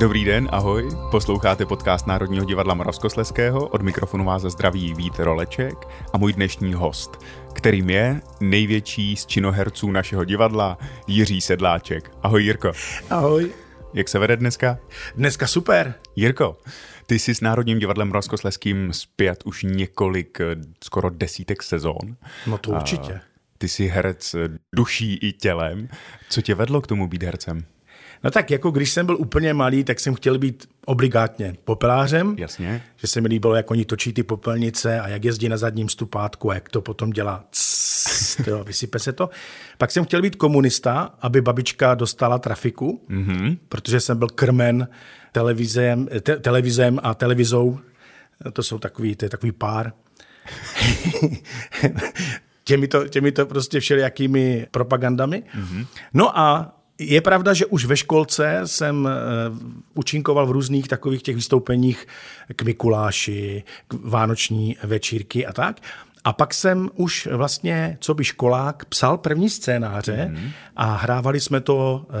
Dobrý den, ahoj. Posloucháte podcast Národního divadla Moravskosleského. Od mikrofonu vás zdraví Vít Roleček a můj dnešní host, kterým je největší z činoherců našeho divadla Jiří Sedláček. Ahoj Jirko. Ahoj. Jak se vede dneska? Dneska super. Jirko, ty jsi s Národním divadlem Moravskosleským zpět už několik, skoro desítek sezón. No to určitě. A ty jsi herec duší i tělem. Co tě vedlo k tomu být hercem? No tak jako když jsem byl úplně malý, tak jsem chtěl být obligátně popelářem. Jasně. Že se mi líbilo, jak oni točí ty popelnice a jak jezdí na zadním stupátku a jak to potom dělá. to, vysype se to. Pak jsem chtěl být komunista, aby babička dostala trafiku, mm-hmm. protože jsem byl krmen televizem, te, televizem a televizou. To jsou takový, to je takový pár. těmito, těmito prostě všelijakými propagandami. Mm-hmm. No a je pravda, že už ve školce jsem eh, učinkoval v různých takových těch vystoupeních k Mikuláši, k vánoční večírky a tak. A pak jsem už vlastně, co by školák, psal první scénáře mm. a hrávali jsme to eh,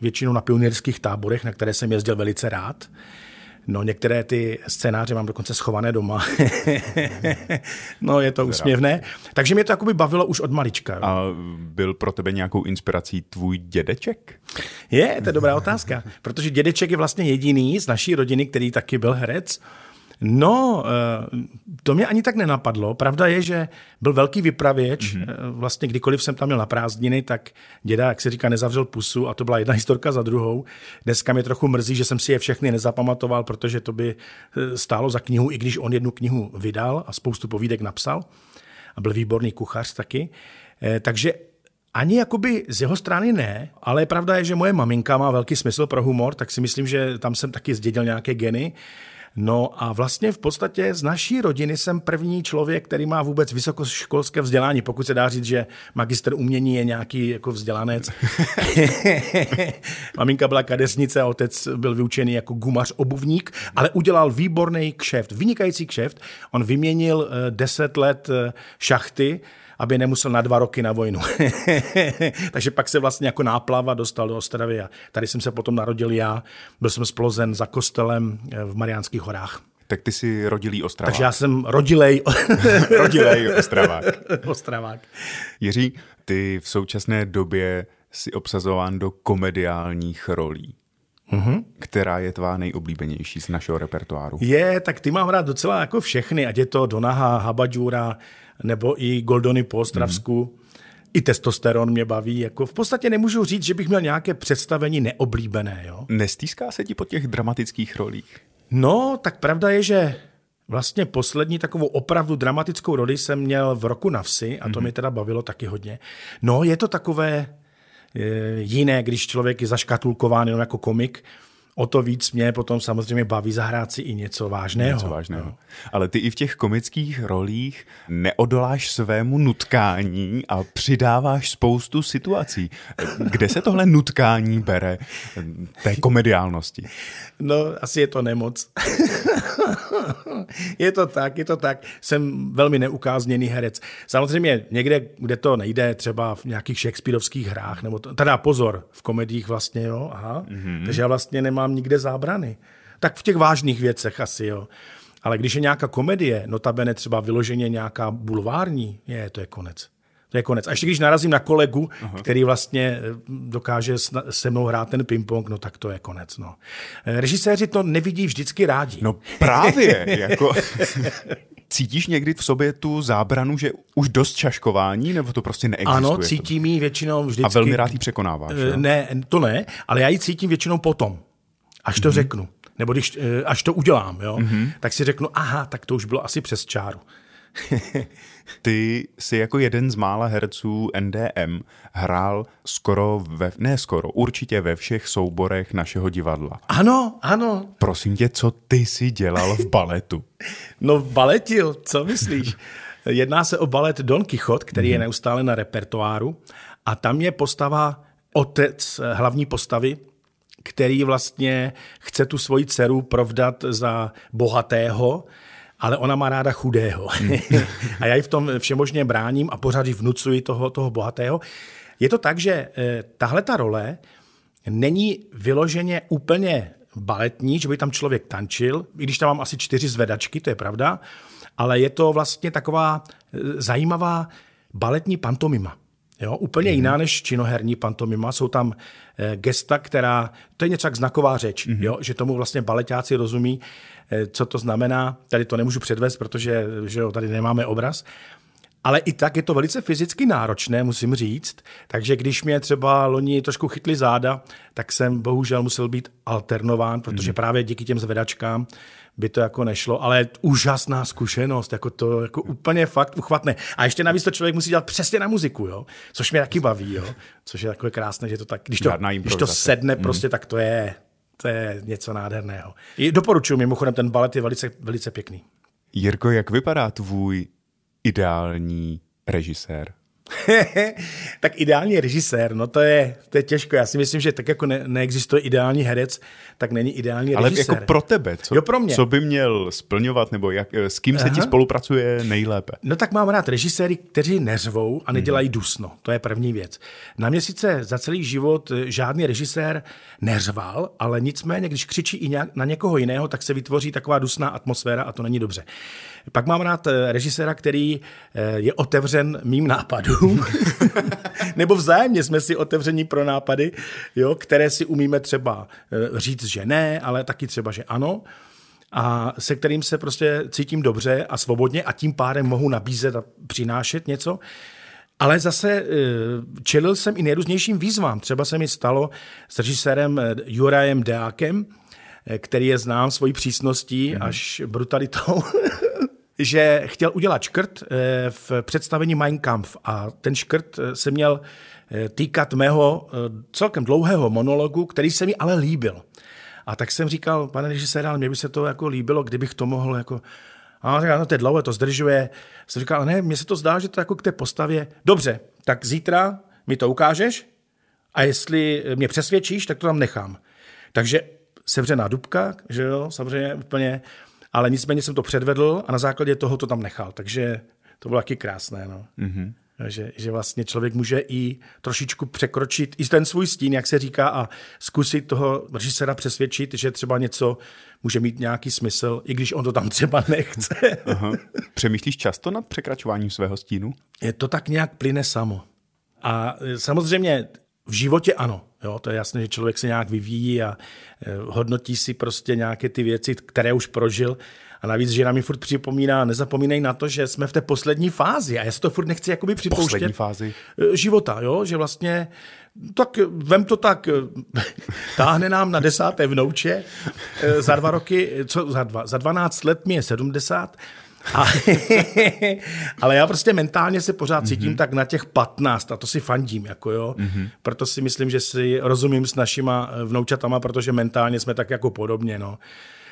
většinou na pionýrských táborech, na které jsem jezdil velice rád. No, některé ty scénáře mám dokonce schované doma. no, je to úsměvné. Takže mě to jakoby bavilo už od malička. A byl pro tebe nějakou inspirací tvůj dědeček? Je, to je dobrá otázka. Protože dědeček je vlastně jediný z naší rodiny, který taky byl herec. No, eh, to mě ani tak nenapadlo. Pravda je, že byl velký vypravěč. Mm-hmm. Vlastně kdykoliv jsem tam měl na prázdniny, tak děda, jak se říká, nezavřel pusu a to byla jedna historka za druhou. Dneska mě trochu mrzí, že jsem si je všechny nezapamatoval, protože to by eh, stálo za knihu, i když on jednu knihu vydal a spoustu povídek napsal. A byl výborný kuchař taky. Takže ani jakoby z jeho strany ne, ale pravda je, že moje maminka má velký smysl pro humor, tak si myslím, že tam jsem taky zdědil nějaké geny. No a vlastně v podstatě z naší rodiny jsem první člověk, který má vůbec vysokoškolské vzdělání, pokud se dá říct, že magister umění je nějaký jako vzdělanec. Maminka byla kadesnice a otec byl vyučený jako gumař obuvník, ale udělal výborný kšeft, vynikající kšeft. On vyměnil eh, deset let eh, šachty, aby nemusel na dva roky na vojnu. Takže pak se vlastně jako náplava dostal do Ostravy a tady jsem se potom narodil já. Byl jsem splozen za kostelem eh, v Mariánských horách. Tak ty jsi rodilý Ostravák. Takže já jsem rodilej. rodilej Ostravák. Ostravák. Jiří, ty v současné době si obsazován do komediálních rolí. Mm-hmm. Která je tvá nejoblíbenější z našeho repertoáru? Je, tak ty mám rád docela jako všechny, ať je to Donaha, Habadžura, nebo i Goldony po Ostravsku. Mm. I testosteron mě baví. Jako v podstatě nemůžu říct, že bych měl nějaké představení neoblíbené. Jo? Nestýská se ti po těch dramatických rolích? No, tak pravda je, že vlastně poslední takovou opravdu dramatickou roli jsem měl v roku na vsi a to mm-hmm. mě teda bavilo taky hodně. No, je to takové jiné, když člověk je zaškatulkován jenom jako komik, o to víc mě potom samozřejmě baví zahrát si i něco vážného. Něco vážného. No. Ale ty i v těch komických rolích neodoláš svému nutkání a přidáváš spoustu situací. Kde se tohle nutkání bere té komediálnosti? No, asi je to nemoc. je to tak, je to tak. Jsem velmi neukázněný herec. Samozřejmě někde, kde to nejde, třeba v nějakých Shakespeareovských hrách, nebo to, teda pozor, v komediích vlastně, jo, aha. Mm-hmm. Takže já vlastně nemám nikde zábrany. Tak v těch vážných věcech asi, jo. Ale když je nějaká komedie, notabene třeba vyloženě nějaká bulvární, je, to je konec. To je konec. A ještě když narazím na kolegu, Aha. který vlastně eh, dokáže se mnou hrát ten ping-pong, no tak to je konec. No. Eh, režiséři to nevidí vždycky rádi. No právě. jako... Cítíš někdy v sobě tu zábranu, že už dost čaškování, nebo to prostě neexistuje? Ano, cítím ji většinou vždycky. A velmi rád ji překonáváš. Eh, ne, to ne, ale já ji cítím většinou potom, až to mm-hmm. řeknu. Nebo když, až to udělám, jo, mm-hmm. tak si řeknu, aha, tak to už bylo asi přes čáru. Ty jsi jako jeden z mála herců NDM hrál skoro, ve, ne skoro, určitě ve všech souborech našeho divadla. Ano, ano. Prosím tě, co ty jsi dělal v baletu? no baletil, co myslíš? Jedná se o balet Don Quixote, který mm. je mhm. neustále na repertoáru a tam je postava otec hlavní postavy, který vlastně chce tu svoji dceru provdat za bohatého, ale ona má ráda chudého. Hmm. a já ji v tom všemožně bráním a pořád vnucuji toho, toho bohatého. Je to tak, že eh, tahle ta role není vyloženě úplně baletní, že by tam člověk tančil, i když tam mám asi čtyři zvedačky, to je pravda, ale je to vlastně taková eh, zajímavá baletní pantomima. Jo, úplně mm-hmm. jiná než činoherní pantomima. Jsou tam e, gesta, která, to je něco jak znaková řeč, mm-hmm. jo, že tomu vlastně baletáci rozumí, e, co to znamená. Tady to nemůžu předvést, protože že jo, tady nemáme obraz. Ale i tak je to velice fyzicky náročné, musím říct. Takže když mě třeba loni trošku chytli záda, tak jsem bohužel musel být alternován, protože mm. právě díky těm zvedačkám by to jako nešlo, ale úžasná zkušenost, jako to jako úplně fakt uchvatné. A ještě navíc to člověk musí dělat přesně na muziku, jo? což mě taky baví, jo? což je takové krásné, že to tak, když to, když to sedne mm. prostě, tak to je, to je něco nádherného. I doporučuji, mimochodem ten balet je velice, velice pěkný. Jirko, jak vypadá tvůj ideální režisér? tak ideální režisér, no to je, to je těžko. Já si myslím, že tak jako ne, neexistuje ideální herec, tak není ideální Ale režisér. Ale jako pro tebe, co, jo, pro mě. co by měl splňovat, nebo jak, s kým se Aha. ti spolupracuje nejlépe? No tak mám rád režiséry, kteří neřvou a nedělají hmm. dusno. To je první věc. Na mě sice za celý život žádný režisér neřval, ale nicméně, když křičí i na někoho jiného, tak se vytvoří taková dusná atmosféra a to není dobře. Pak mám rád eh, režiséra, který eh, je otevřen mým nápadům, nebo vzájemně jsme si otevření pro nápady, jo, které si umíme třeba eh, říct, že ne, ale taky třeba, že ano a se kterým se prostě cítím dobře a svobodně a tím pádem mohu nabízet a přinášet něco. Ale zase čelil jsem i nejrůznějším výzvám. Třeba se mi stalo s režisérem Jurajem Deákem, který je znám svojí přísností mm. až brutalitou. že chtěl udělat škrt eh, v představení Mein Kampf a ten škrt eh, se měl eh, týkat mého celkem dlouhého monologu, který se mi ale líbil. A tak jsem říkal, pane režisér, mě by se to jako líbilo, kdybych to mohl jako a on říkal, no to je dlouhé, to zdržuje. Jsem říkal, ne, mně se to zdá, že to jako k té postavě. Dobře, tak zítra mi to ukážeš a jestli mě přesvědčíš, tak to tam nechám. Takže sevřená dubka, že jo, samozřejmě úplně ale nicméně jsem to předvedl a na základě toho to tam nechal. Takže to bylo taky krásné. No. Mm-hmm. Že, že vlastně člověk může i trošičku překročit i ten svůj stín, jak se říká, a zkusit toho režisera přesvědčit, že třeba něco může mít nějaký smysl, i když on to tam třeba nechce. Aha. Přemýšlíš často nad překračováním svého stínu? Je to tak nějak plyne samo. A e, samozřejmě v životě ano. Jo, to je jasné, že člověk se nějak vyvíjí a eh, hodnotí si prostě nějaké ty věci, které už prožil. A navíc žena mi furt připomíná, nezapomínej na to, že jsme v té poslední fázi a já si to furt nechci jakoby připouštět. Poslední fázi? Eh, života, jo, že vlastně tak vem to tak, eh, táhne nám na desáté vnouče za dva roky, co za dva, za 12 let mi je 70 a, ale já prostě mentálně se pořád mm-hmm. cítím tak na těch 15 a to si fandím, jako jo. Mm-hmm. Proto si myslím, že si rozumím s našima eh, vnoučatama, protože mentálně jsme tak jako podobně, no.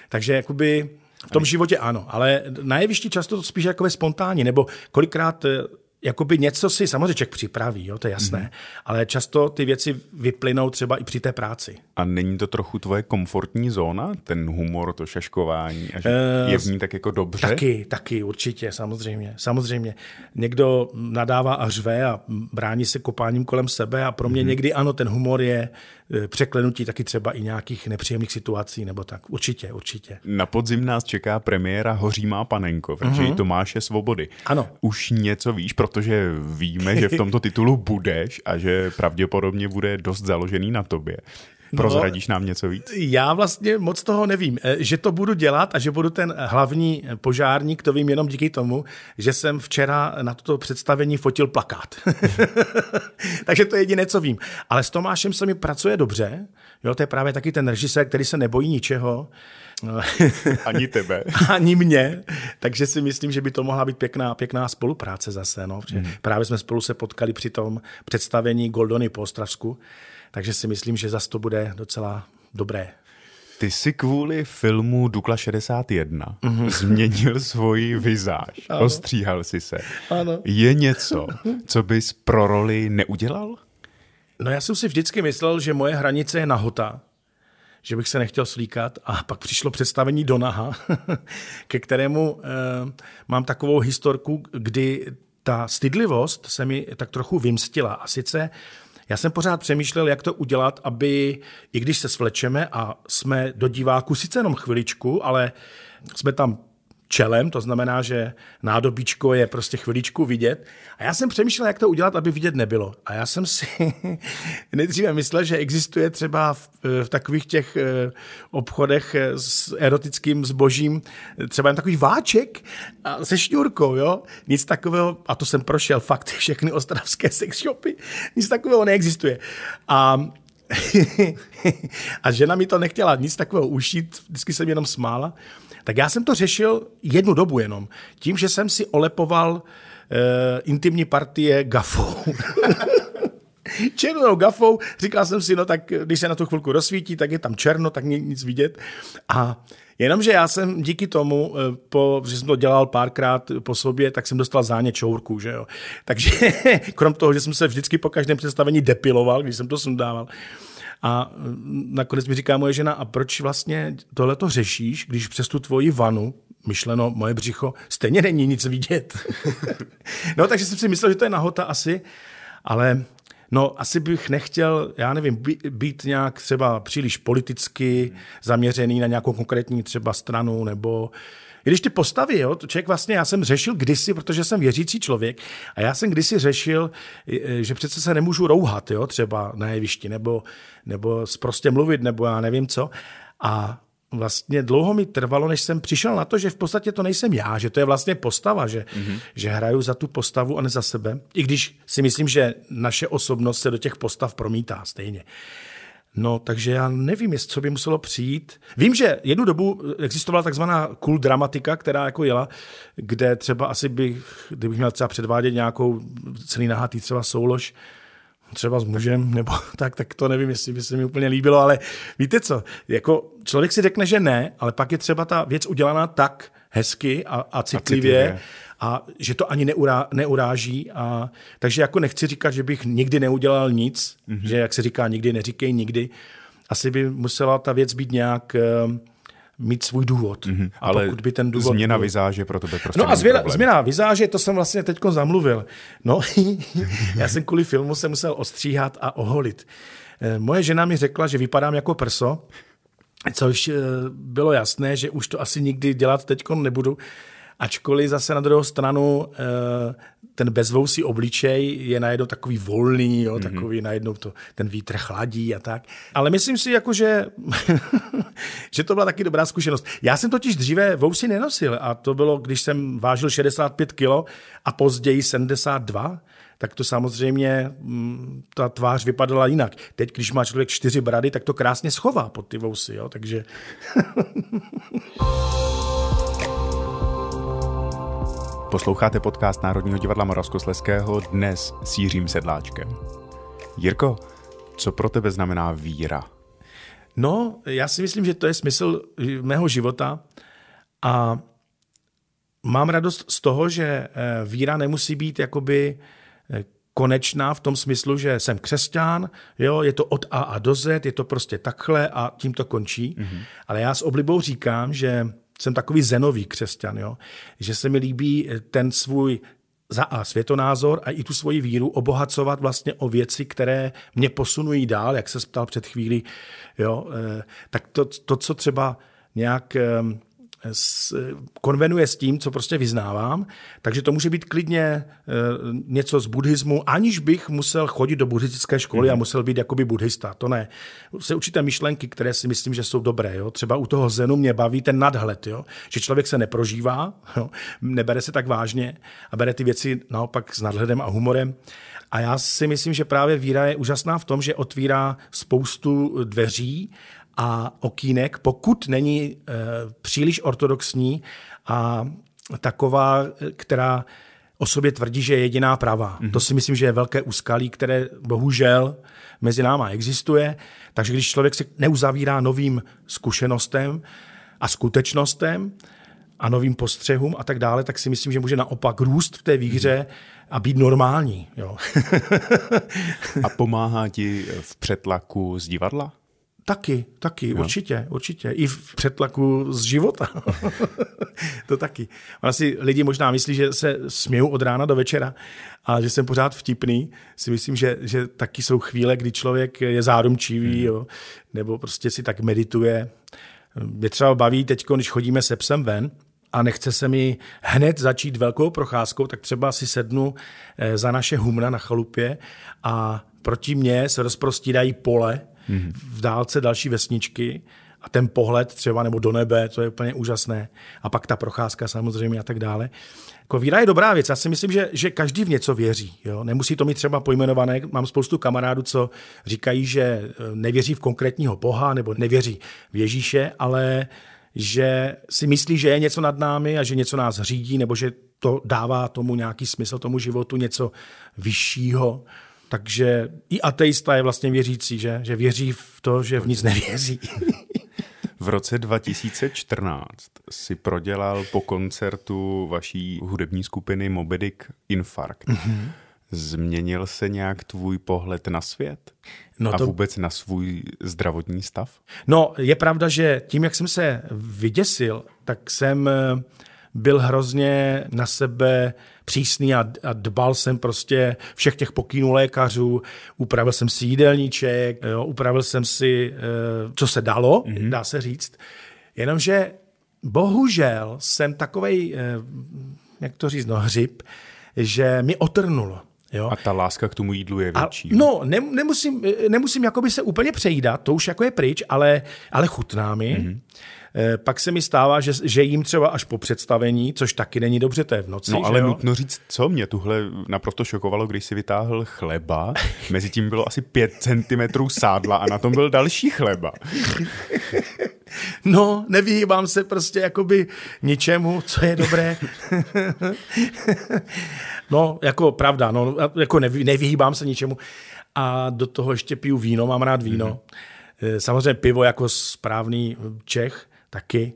Takže jakoby v tom životě ano, ale na jevišti často to spíš jako spontánní, nebo kolikrát eh, jakoby něco si samozřejmě člověk připraví, jo, to je jasné, mm-hmm. ale často ty věci vyplynou třeba i při té práci. A není to trochu tvoje komfortní zóna, ten humor, to šaškování, a že uh, je v ní tak jako dobře? Taky, taky, určitě, samozřejmě, samozřejmě. Někdo nadává a řve a brání se kopáním kolem sebe a pro mě mm-hmm. někdy ano, ten humor je překlenutí taky třeba i nějakých nepříjemných situací nebo tak. Určitě, určitě. Na podzim nás čeká premiéra Hoří má panenko, protože mm-hmm. Tomáše Svobody. Ano. Už něco víš, protože víme, že v tomto titulu budeš a že pravděpodobně bude dost založený na tobě. No, Prozradíš nám něco víc? Já vlastně moc toho nevím. Eh, že to budu dělat a že budu ten hlavní požárník, to vím jenom díky tomu, že jsem včera na toto představení fotil plakát. Takže to je jediné, co vím. Ale s Tomášem se mi pracuje dobře. Jo, to je právě taky ten režisér, který se nebojí ničeho. Ani tebe. Ani mě. Takže si myslím, že by to mohla být pěkná, pěkná spolupráce zase. No. Hmm. Právě jsme spolu se potkali při tom představení Goldony po Ostravsku. Takže si myslím, že zase to bude docela dobré. Ty jsi kvůli filmu Dukla 61 mm-hmm. změnil svoji vizáž, ano. ostříhal si se. Ano. Je něco, co bys pro roli neudělal? No já jsem si vždycky myslel, že moje hranice je nahota, že bych se nechtěl slíkat a pak přišlo představení Donaha, ke kterému eh, mám takovou historku, kdy ta stydlivost se mi tak trochu vymstila a sice já jsem pořád přemýšlel, jak to udělat, aby, i když se svlečeme a jsme do diváku sice jenom chviličku, ale jsme tam čelem, to znamená, že nádobíčko je prostě chviličku vidět. A já jsem přemýšlel, jak to udělat, aby vidět nebylo. A já jsem si nejdříve myslel, že existuje třeba v, v takových těch eh, obchodech eh, s erotickým zbožím třeba jen takový váček se šňůrkou, jo? Nic takového, a to jsem prošel fakt všechny ostravské sex shopy, nic takového neexistuje. A a žena mi to nechtěla nic takového ušít, vždycky jsem jenom smála. Tak já jsem to řešil jednu dobu jenom. Tím, že jsem si olepoval uh, intimní partie gafou. černou gafou. Říkal jsem si, no tak když se na tu chvilku rozsvítí, tak je tam černo, tak není nic vidět. A Jenomže já jsem díky tomu, eh, po, že jsem to dělal párkrát po sobě, tak jsem dostal záně čourku, že jo. Takže krom toho, že jsem se vždycky po každém představení depiloval, když jsem to sundával, a nakonec mi říká moje žena, a proč vlastně tohle to řešíš, když přes tu tvoji vanu, myšleno moje břicho, stejně není nic vidět. no takže jsem si myslel, že to je nahota asi, ale No, asi bych nechtěl, já nevím, být nějak třeba příliš politicky zaměřený na nějakou konkrétní třeba stranu nebo i když ty postavy, jo, to člověk vlastně, já jsem řešil kdysi, protože jsem věřící člověk, a já jsem kdysi řešil, že přece se nemůžu rouhat, jo, třeba na jevišti, nebo, nebo prostě mluvit, nebo já nevím co. A vlastně dlouho mi trvalo, než jsem přišel na to, že v podstatě to nejsem já, že to je vlastně postava, že, mm-hmm. že hraju za tu postavu a ne za sebe. I když si myslím, že naše osobnost se do těch postav promítá stejně. No, takže já nevím, jestli co by muselo přijít. Vím, že jednu dobu existovala takzvaná cool dramatika, která jako jela, kde třeba asi bych, kdybych měl třeba předvádět nějakou celý nahatý třeba soulož, třeba s mužem, nebo tak, tak to nevím, jestli by se mi úplně líbilo, ale víte co, jako člověk si řekne, že ne, ale pak je třeba ta věc udělaná tak hezky a, a citlivě, a citlivě a že to ani neurá, neuráží. A, takže jako nechci říkat, že bych nikdy neudělal nic, mm-hmm. že jak se říká, nikdy neříkej nikdy. Asi by musela ta věc být nějak uh, mít svůj důvod. Mm-hmm. A Ale pokud by ten důvod změna byl... vizáže pro tebe prostě No a změna, změna vizáže, to jsem vlastně teď zamluvil. No, já jsem kvůli filmu se musel ostříhat a oholit. Eh, moje žena mi řekla, že vypadám jako prso, což eh, bylo jasné, že už to asi nikdy dělat teď nebudu, Ačkoliv zase na druhou stranu eh, ten bezvousý obličej je najednou takový volný, jo, mm-hmm. takový najednou to, ten vítr chladí a tak. Ale myslím si, jako, že, že to byla taky dobrá zkušenost. Já jsem totiž dříve vousy nenosil a to bylo, když jsem vážil 65 kg a později 72, tak to samozřejmě mm, ta tvář vypadala jinak. Teď, když má člověk čtyři brady, tak to krásně schová pod ty vousy, jo, takže... Posloucháte podcast Národního divadla Moravskosleského dnes s Jiřím Sedláčkem. Jirko, co pro tebe znamená víra? No, já si myslím, že to je smysl mého života a mám radost z toho, že eh, víra nemusí být jakoby eh, konečná v tom smyslu, že jsem křesťan, jo, je to od A a do Z, je to prostě takhle a tím to končí. Mm-hmm. Ale já s oblibou říkám, že jsem takový zenový křesťan, jo? že se mi líbí ten svůj za A světonázor a i tu svoji víru obohacovat vlastně o věci, které mě posunují dál, jak se ptal před chvílí, jo? Eh, tak to, to, co třeba nějak ehm, konvenuje s tím, co prostě vyznávám. Takže to může být klidně eh, něco z buddhismu, aniž bych musel chodit do buddhistické školy mm. a mhm. musel být jakoby buddhista. To ne. Se určité myšlenky, které si myslím, že jsou dobré. Jo? Třeba u toho zenu mě baví ten nadhled, jo? že člověk se neprožívá, jo? nebere se tak vážně a bere ty věci naopak s nadhledem a humorem. A já si myslím, že právě víra je úžasná v tom, že otvírá spoustu dveří a okýnek, pokud není e, příliš ortodoxní a taková, která o sobě tvrdí, že je jediná pravá. Mm-hmm. To si myslím, že je velké úskalí, které bohužel mezi náma existuje. Takže když člověk se neuzavírá novým zkušenostem a skutečnostem a novým postřehům a tak dále, tak si myslím, že může naopak růst v té víře a být normální. Jo. a pomáhá ti v přetlaku z divadla? Taky, taky, jo. určitě, určitě. I v přetlaku z života. to taky. Asi lidi možná myslí, že se směju od rána do večera a že jsem pořád vtipný. Si myslím, že, že taky jsou chvíle, kdy člověk je zárumčivý, hmm. jo, nebo prostě si tak medituje. Mě třeba baví teď, když chodíme se psem ven, a nechce se mi hned začít velkou procházkou, tak třeba si sednu eh, za naše humna na chalupě a proti mně se rozprostírají pole, mm-hmm. v dálce další vesničky a ten pohled třeba nebo do nebe, to je úplně úžasné. A pak ta procházka samozřejmě a tak dále. Jako víra je dobrá věc. Já si myslím, že, že každý v něco věří. Jo? Nemusí to mít třeba pojmenované. Mám spoustu kamarádů, co říkají, že eh, nevěří v konkrétního Boha nebo nevěří v Ježíše, ale že si myslí, že je něco nad námi a že něco nás řídí, nebo že to dává tomu nějaký smysl, tomu životu, něco vyššího. Takže i ateista je vlastně věřící, že, že věří v to, že v nic nevěří. V roce 2014 si prodělal po koncertu vaší hudební skupiny Mobedik infarkt. Mm-hmm. Změnil se nějak tvůj pohled na svět? No a to... vůbec na svůj zdravotní stav? No, je pravda, že tím, jak jsem se vyděsil, tak jsem eh, byl hrozně na sebe přísný a, a dbal jsem prostě všech těch pokynů lékařů, upravil jsem si jídelníček, jo, upravil jsem si, eh, co se dalo, mm-hmm. dá se říct. Jenomže bohužel jsem takovej, eh, jak to říct, no hřib, že mi otrnulo. Jo. A ta láska k tomu jídlu je větší. A, no, ne, nemusím, nemusím jakoby se úplně přejídat, to už jako je pryč, ale, ale chutná mi. Mm-hmm. Pak se mi stává, že, že jím třeba až po představení, což taky není dobře, to je v noci. No ale jo? nutno říct, co mě tuhle naprosto šokovalo, když si vytáhl chleba, mezi tím bylo asi 5 cm sádla a na tom byl další chleba. No, nevyhýbám se prostě jakoby ničemu, co je dobré. no, jako pravda, no, jako nevy, nevyhýbám se ničemu. A do toho ještě piju víno, mám rád víno. Mm-hmm. Samozřejmě pivo jako správný Čech taky.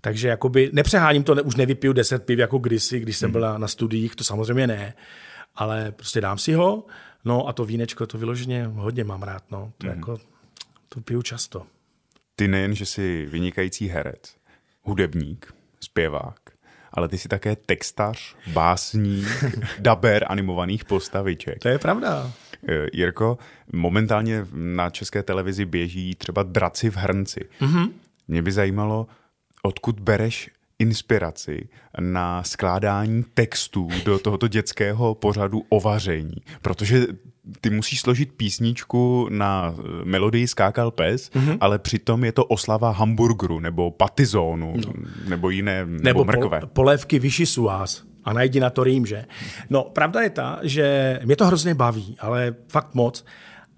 Takže jakoby nepřeháním to, ne, už nevypiju deset piv jako kdysi, když jsem mm. byl na studiích, to samozřejmě ne. Ale prostě dám si ho, no a to vínečko, to vyloženě hodně mám rád, no. To mm. jako, to piju často ty nejen, že jsi vynikající herec, hudebník, zpěvák, ale ty jsi také textař, básník, daber animovaných postaviček. To je pravda. E, Jirko, momentálně na české televizi běží třeba Draci v hrnci. Mm-hmm. Mě by zajímalo, odkud bereš inspiraci na skládání textů do tohoto dětského pořadu o vaření. Protože ty musíš složit písničku na eh, melodii Skákal pes, mm-hmm. ale přitom je to oslava hamburgeru nebo patizónu no. nebo jiné nebo, nebo mrkve. Pol, polévky vyši suás a najdi na to rým, že? No, pravda je ta, že mě to hrozně baví, ale fakt moc.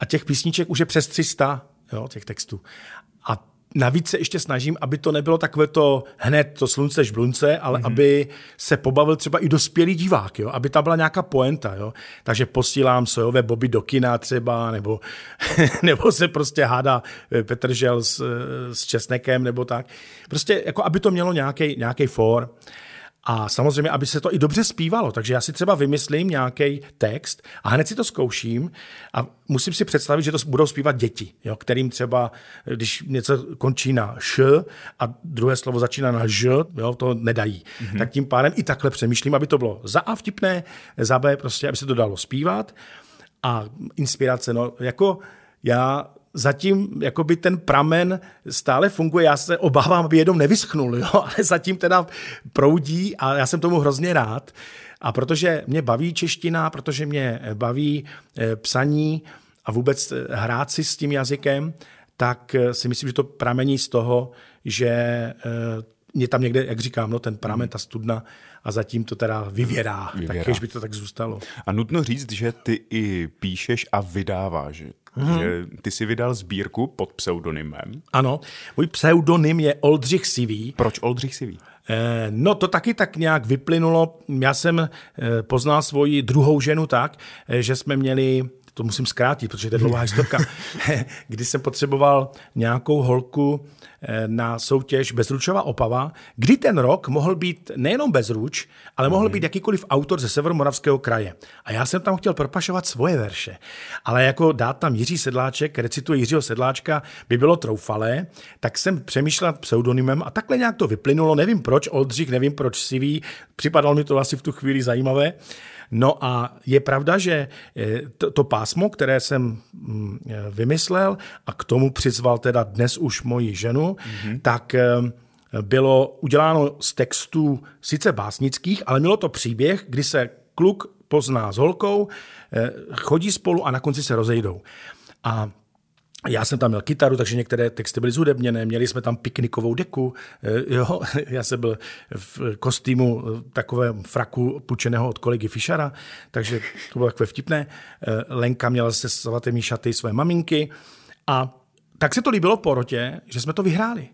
A těch písniček už je přes 300, jo, těch textů. Navíc se ještě snažím, aby to nebylo takové to hned to slunce žblunce, ale mm-hmm. aby se pobavil třeba i dospělý divák, jo? aby tam byla nějaká poenta. Jo? Takže posílám sojové boby do kina třeba, nebo, nebo se prostě hádá eh, Petr Žel s, eh, s Česnekem, nebo tak. Prostě jako aby to mělo nějaký for. A samozřejmě, aby se to i dobře zpívalo. Takže já si třeba vymyslím nějaký text a hned si to zkouším a musím si představit, že to budou zpívat děti, jo, kterým třeba, když něco končí na š a druhé slovo začíná na ž, jo, to nedají. Mm-hmm. Tak tím pádem i takhle přemýšlím, aby to bylo za A vtipné, za B prostě, aby se to dalo zpívat. A inspirace, no, jako já zatím jakoby ten pramen stále funguje. Já se obávám, aby jednou nevyschnul, jo? ale zatím teda proudí a já jsem tomu hrozně rád. A protože mě baví čeština, protože mě baví eh, psaní a vůbec eh, hrát si s tím jazykem, tak eh, si myslím, že to pramení z toho, že mě tam někde, jak říkám, no, ten pramen, ta studna a zatím to teda vyvěrá, vyvěrá. tak by to tak zůstalo. A nutno říct, že ty i píšeš a vydáváš. Mm-hmm. Že ty si vydal sbírku pod pseudonymem. Ano, můj pseudonym je Oldřich Sivý. Proč Oldřich Sivý? Eh, no to taky tak nějak vyplynulo. Já jsem eh, poznal svoji druhou ženu tak, eh, že jsme měli to musím zkrátit, protože to je dlouhá historka, kdy jsem potřeboval nějakou holku eh, na soutěž Bezručová Opava, kdy ten rok mohl být nejenom Bezruč, ale mohl být jakýkoliv autor ze Severomoravského kraje. A já jsem tam chtěl propašovat svoje verše. Ale jako dát tam Jiří Sedláček, recituje Jiřího Sedláčka, by bylo troufalé, tak jsem přemýšlel nad pseudonymem a takhle nějak to vyplynulo. Nevím proč Oldřich, nevím proč Sivý, připadalo mi to asi v tu chvíli zajímavé. No a je pravda, že eh, to, to pásmo, které jsem mm, eh, vymyslel a k tomu přizval teda dnes už moji ženu, mm-hmm. tak eh, bylo uděláno z textů sice básnických, ale mělo to příběh, kdy se kluk pozná s holkou, chodí spolu a na konci se rozejdou. A já jsem tam měl kytaru, takže některé texty byly zhudebněné, měli jsme tam piknikovou deku, eh, jo, já jsem byl v kostýmu eh, takovém fraku půjčeného od kolegy Fischera, takže to bylo takové vtipné. Eh, Lenka měla se svatými šaty své maminky a tak se to líbilo porotě, že jsme to vyhráli.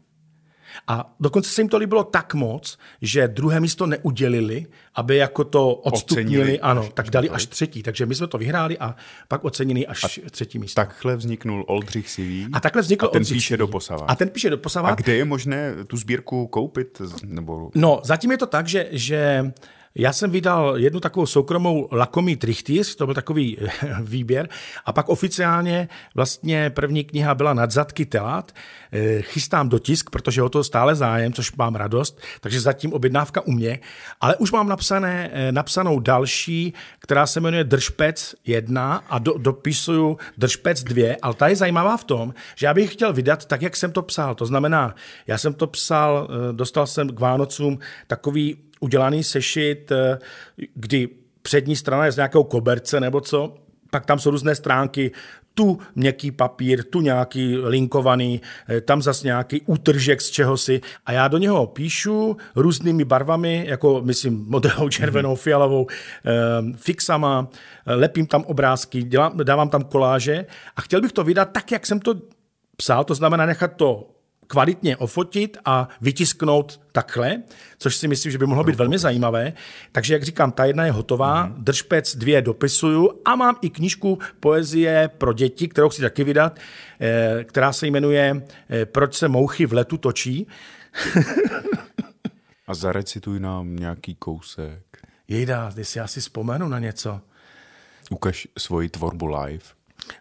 A dokonce se jim to líbilo tak moc, že druhé místo neudělili, aby jako to odstupnili, ocenili ano, až, tak dali až třetí. Takže my jsme to vyhráli a pak ocenili až a třetí místo. Takhle vzniknul Oldřich Sivý. A takhle vznikl a ten Oldřich píše do Posava. A ten píše do Posava. A kde je možné tu sbírku koupit? Nebo... No, zatím je to tak, že, že já jsem vydal jednu takovou soukromou lakomý trichtýř, to byl takový výběr, a pak oficiálně vlastně první kniha byla Nadzadky telát. Eh, chystám dotisk, protože o to stále zájem, což mám radost, takže zatím objednávka u mě, ale už mám napsané, eh, napsanou další, která se jmenuje Držpec 1 a do, dopisuju Držpec 2, ale ta je zajímavá v tom, že já bych chtěl vydat tak, jak jsem to psal. To znamená, já jsem to psal, eh, dostal jsem k Vánocům takový udělaný sešit, eh, kdy přední strana je z nějakého koberce nebo co, pak tam jsou různé stránky, tu měkký papír, tu nějaký linkovaný, eh, tam zas nějaký útržek z čehosi. A já do něho píšu různými barvami, jako myslím modrou, červenou, mhm. fialovou, eh, fixama, lepím tam obrázky, dělám, dávám tam koláže. A chtěl bych to vydat tak, jak jsem to psal, to znamená nechat to kvalitně ofotit a vytisknout takhle, což si myslím, že by mohlo být velmi zajímavé. Takže, jak říkám, ta jedna je hotová, mm. držpec dvě dopisuju a mám i knížku poezie pro děti, kterou chci taky vydat, eh, která se jmenuje eh, Proč se mouchy v letu točí. a zarecituj nám nějaký kousek. Jejda, si já si vzpomenu na něco. Ukaž svoji tvorbu live.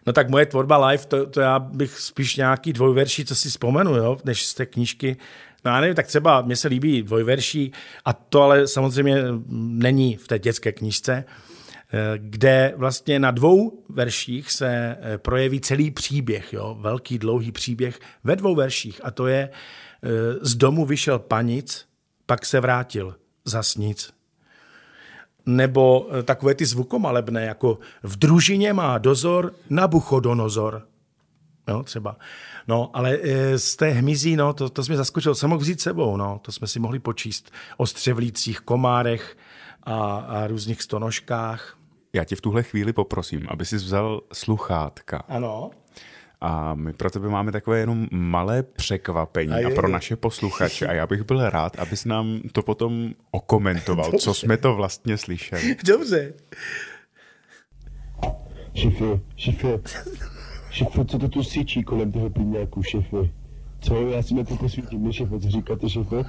No tak moje tvorba live, to, to já bych spíš nějaký dvojverší, co si vzpomenu, jo, než z té knížky. No já nevím, tak třeba mně se líbí dvojverší a to ale samozřejmě není v té dětské knížce, eh, kde vlastně na dvou verších se eh, projeví celý příběh, jo, velký dlouhý příběh ve dvou verších a to je eh, z domu vyšel panic, pak se vrátil, zas nic nebo eh, takové ty zvukomalebné, jako v družině má dozor Nabuchodonozor. No, třeba. No, ale eh, z té hmyzí, no, to, to jsme zaskočil, jsem mohl vzít sebou, no, to jsme si mohli počíst o střevlících, komárech a, a různých stonožkách. Já tě v tuhle chvíli poprosím, aby jsi vzal sluchátka. Ano. A my pro tebe máme takové jenom malé překvapení a, je, a pro naše posluchače. A já bych byl rád, abys nám to potom okomentoval, Dobře. co jsme to vlastně slyšeli. Dobře. Šefe, šefe, šefe, co to tu syčí kolem toho plyňáku, šefe? Co, já si na to posvítím, šefe, co říkáte, šefe?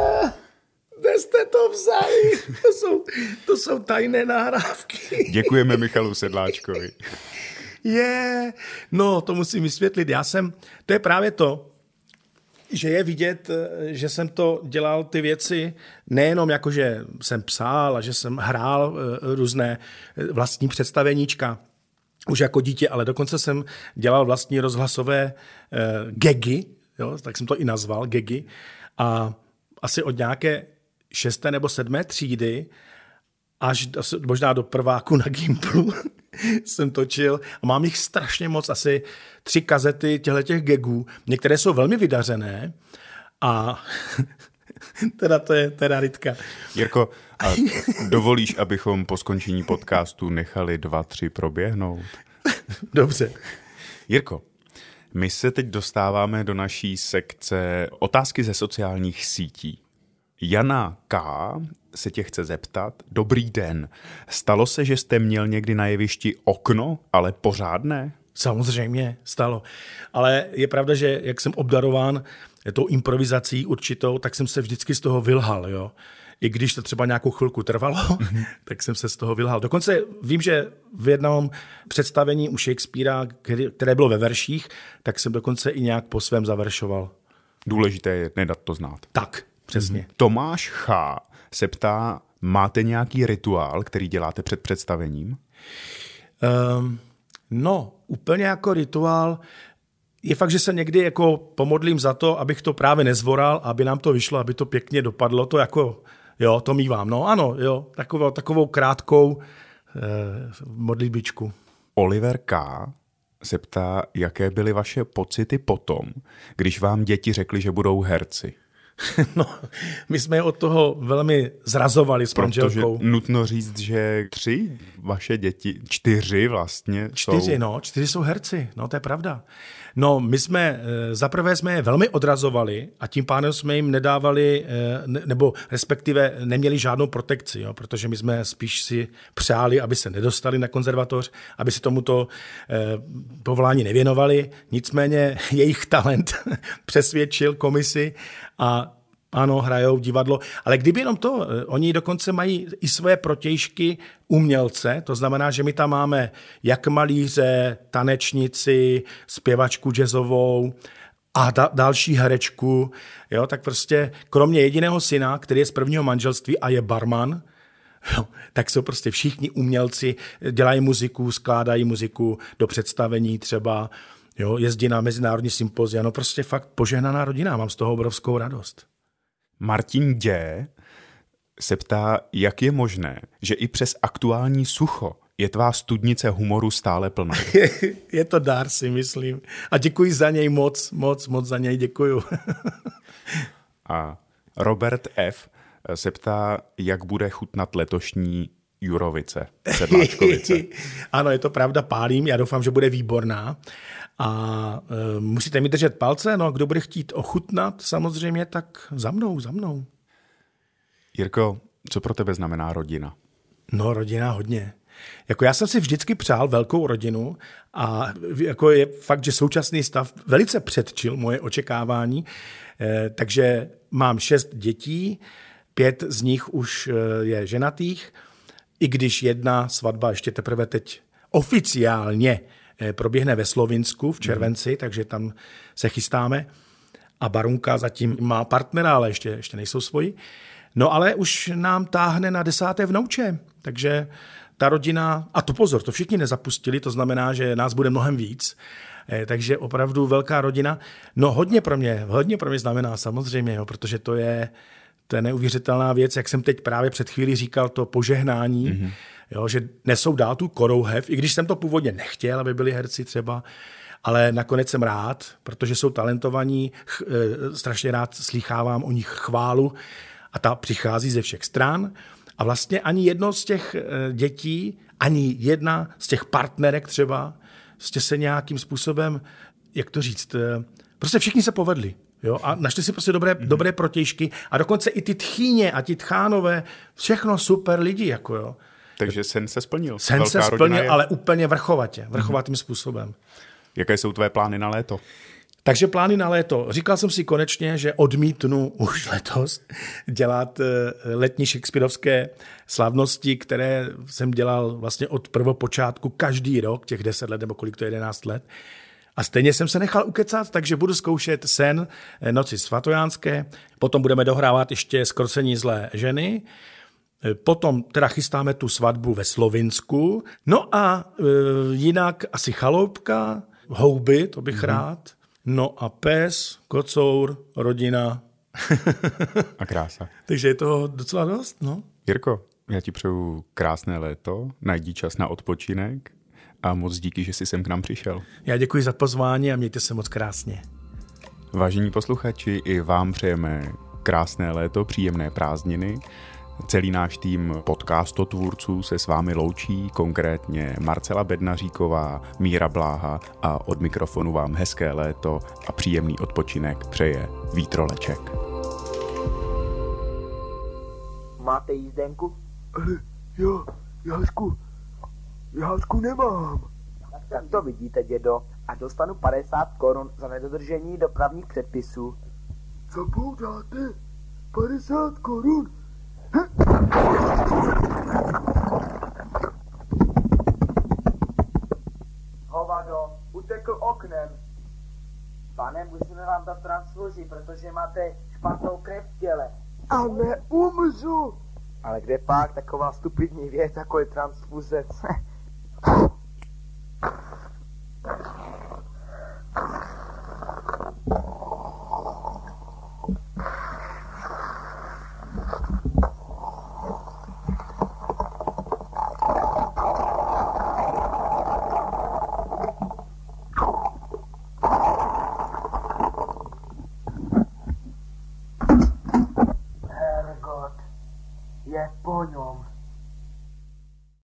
Jste to vzali? To jsou, to jsou tajné nahrávky. Děkujeme Michalu Sedláčkovi. Je, yeah. no to musím vysvětlit. Já jsem, to je právě to, že je vidět, že jsem to dělal ty věci nejenom jako, že jsem psal a že jsem hrál eh, různé eh, vlastní představeníčka, už jako dítě, ale dokonce jsem dělal vlastní rozhlasové uh, gegy, jo, tak jsem to i nazval, gegy. A asi od nějaké šesté nebo sedmé třídy až možná do prváku na Gimplu jsem točil a mám jich strašně moc, asi tři kazety těchto těch gegů. Některé jsou velmi vydařené a teda to je teda rytka. Jirko, a dovolíš, abychom po skončení podcastu nechali dva, tři proběhnout? Dobře. Jirko, my se teď dostáváme do naší sekce otázky ze sociálních sítí. Jana K. se tě chce zeptat. Dobrý den. Stalo se, že jste měl někdy na jevišti okno, ale pořádné? Samozřejmě, stalo. Ale je pravda, že jak jsem obdarován tou improvizací určitou, tak jsem se vždycky z toho vylhal, jo. I když to třeba nějakou chvilku trvalo, mm-hmm. tak jsem se z toho vylhal. Dokonce vím, že v jednom představení u Shakespearea, které bylo ve verších, tak jsem dokonce i nějak po svém završoval. Důležité je nedat to znát. Tak, přesně. Mm-hmm. Tomáš Chá se ptá, máte nějaký rituál, který děláte před představením? Um, no, úplně jako rituál. Je fakt, že se někdy jako pomodlím za to, abych to právě nezvoral, aby nám to vyšlo, aby to pěkně dopadlo. To jako, jo, to mývám. No ano, jo, takovou, takovou krátkou eh, modlitbičku. Oliver K. se ptá, jaké byly vaše pocity potom, když vám děti řekli, že budou herci. No, my jsme je od toho velmi zrazovali s manželkou. Protože nutno říct, že tři vaše děti, čtyři vlastně Čtyři, jsou... no, čtyři jsou herci, no to je pravda. No, my jsme, eh, zaprvé jsme je velmi odrazovali a tím pádem jsme jim nedávali, eh, nebo respektive neměli žádnou protekci, jo, protože my jsme spíš si přáli, aby se nedostali na konzervatoř, aby se tomuto eh, povolání nevěnovali. Nicméně jejich talent přesvědčil komisi a ano, hrajou divadlo, ale kdyby jenom to, eh, oni dokonce mají i své protějšky umělce, to znamená, že my tam máme jak malíře, tanečnici, zpěvačku jazzovou, a da, další herečku, jo, tak prostě kromě jediného syna, který je z prvního manželství a je barman, jo, tak jsou prostě všichni umělci, dělají muziku, skládají muziku do představení třeba, jo, jezdí na mezinárodní sympozia, no prostě fakt požehnaná rodina, mám z toho obrovskou radost. Martin Dě se ptá, jak je možné, že i přes aktuální sucho je tvá studnice humoru stále plná. je to dár, si myslím. A děkuji za něj moc, moc, moc za něj děkuju. A Robert F. se ptá, jak bude chutnat letošní Jurovice, Sedláčkovice. ano, je to pravda, pálím, já doufám, že bude výborná. A e, musíte mi držet palce, no kdo bude chtít ochutnat samozřejmě, tak za mnou, za mnou. Jirko, co pro tebe znamená rodina? No, rodina hodně. Jako já jsem si vždycky přál velkou rodinu a jako je fakt, že současný stav velice předčil moje očekávání, e, takže mám šest dětí, pět z nich už e, je ženatých, i když jedna svatba ještě teprve teď oficiálně Eh, proběhne ve Slovinsku v červenci, mm. takže tam se chystáme. A Barunka zatím má partnera, ale ještě, ještě nejsou svoji. No ale už nám táhne na desáté vnouče, takže ta rodina, a to pozor, to všichni nezapustili, to znamená, že nás bude mnohem víc, eh, takže opravdu velká rodina. No hodně pro mě, hodně pro mě znamená samozřejmě, jo, protože to je, to je neuvěřitelná věc, jak jsem teď právě před chvílí říkal, to požehnání, mm-hmm jo, že nesou dál tu korouhev, i když jsem to původně nechtěl, aby byli herci třeba, ale nakonec jsem rád, protože jsou talentovaní, ch, e, strašně rád slýchávám o nich chválu a ta přichází ze všech stran. A vlastně ani jedno z těch e, dětí, ani jedna z těch partnerek třeba, prostě se nějakým způsobem, jak to říct, e, prostě všichni se povedli. Jo, a našli si prostě dobré, mm-hmm. dobré protějšky a dokonce i ty tchýně a ti tchánové, všechno super lidi, jako jo. Takže sen se splnil. Sen Velká se splnil, je... ale úplně vrchovatě, vrchovatým mm-hmm. způsobem. Jaké jsou tvé plány na léto? Takže plány na léto. Říkal jsem si konečně, že odmítnu už letos dělat eh, letní Shakespeareovské slavnosti, které jsem dělal vlastně od prvopočátku každý rok, těch 10 let nebo kolik to je 11 let. A stejně jsem se nechal ukecat, takže budu zkoušet sen eh, Noci svatojánské, potom budeme dohrávat ještě Skrocení zlé ženy, Eh, potom teda chystáme tu svatbu ve Slovinsku. No a e, jinak asi chaloupka, houby, to bych mm-hmm. rád. No a pes, kocour, rodina. a krása. Takže je to docela dost, no. Jirko, já ti přeju krásné léto, najdi čas na odpočinek a moc díky, že jsi sem k nám přišel. Já děkuji za pozvání a mějte se moc krásně. Vážení posluchači, i vám přejeme krásné léto, příjemné prázdniny Celý náš tým podcastotvůrců se s vámi loučí, konkrétně Marcela Bednaříková, Míra Bláha a od mikrofonu vám hezké léto a příjemný odpočinek přeje Vítroleček. máte jízdenku? Ale já, Jášku nemám. Tak to vidíte, dědo. A dostanu 50 korun za nedodržení dopravních předpisů. Co poudáte? 50 korun? Hovado, utekl oknem. Pane, musíme vám dát transfuzi, protože máte špatnou krev v těle. A neumřu. Ale kde pak taková stupidní věc, jako je transfuze?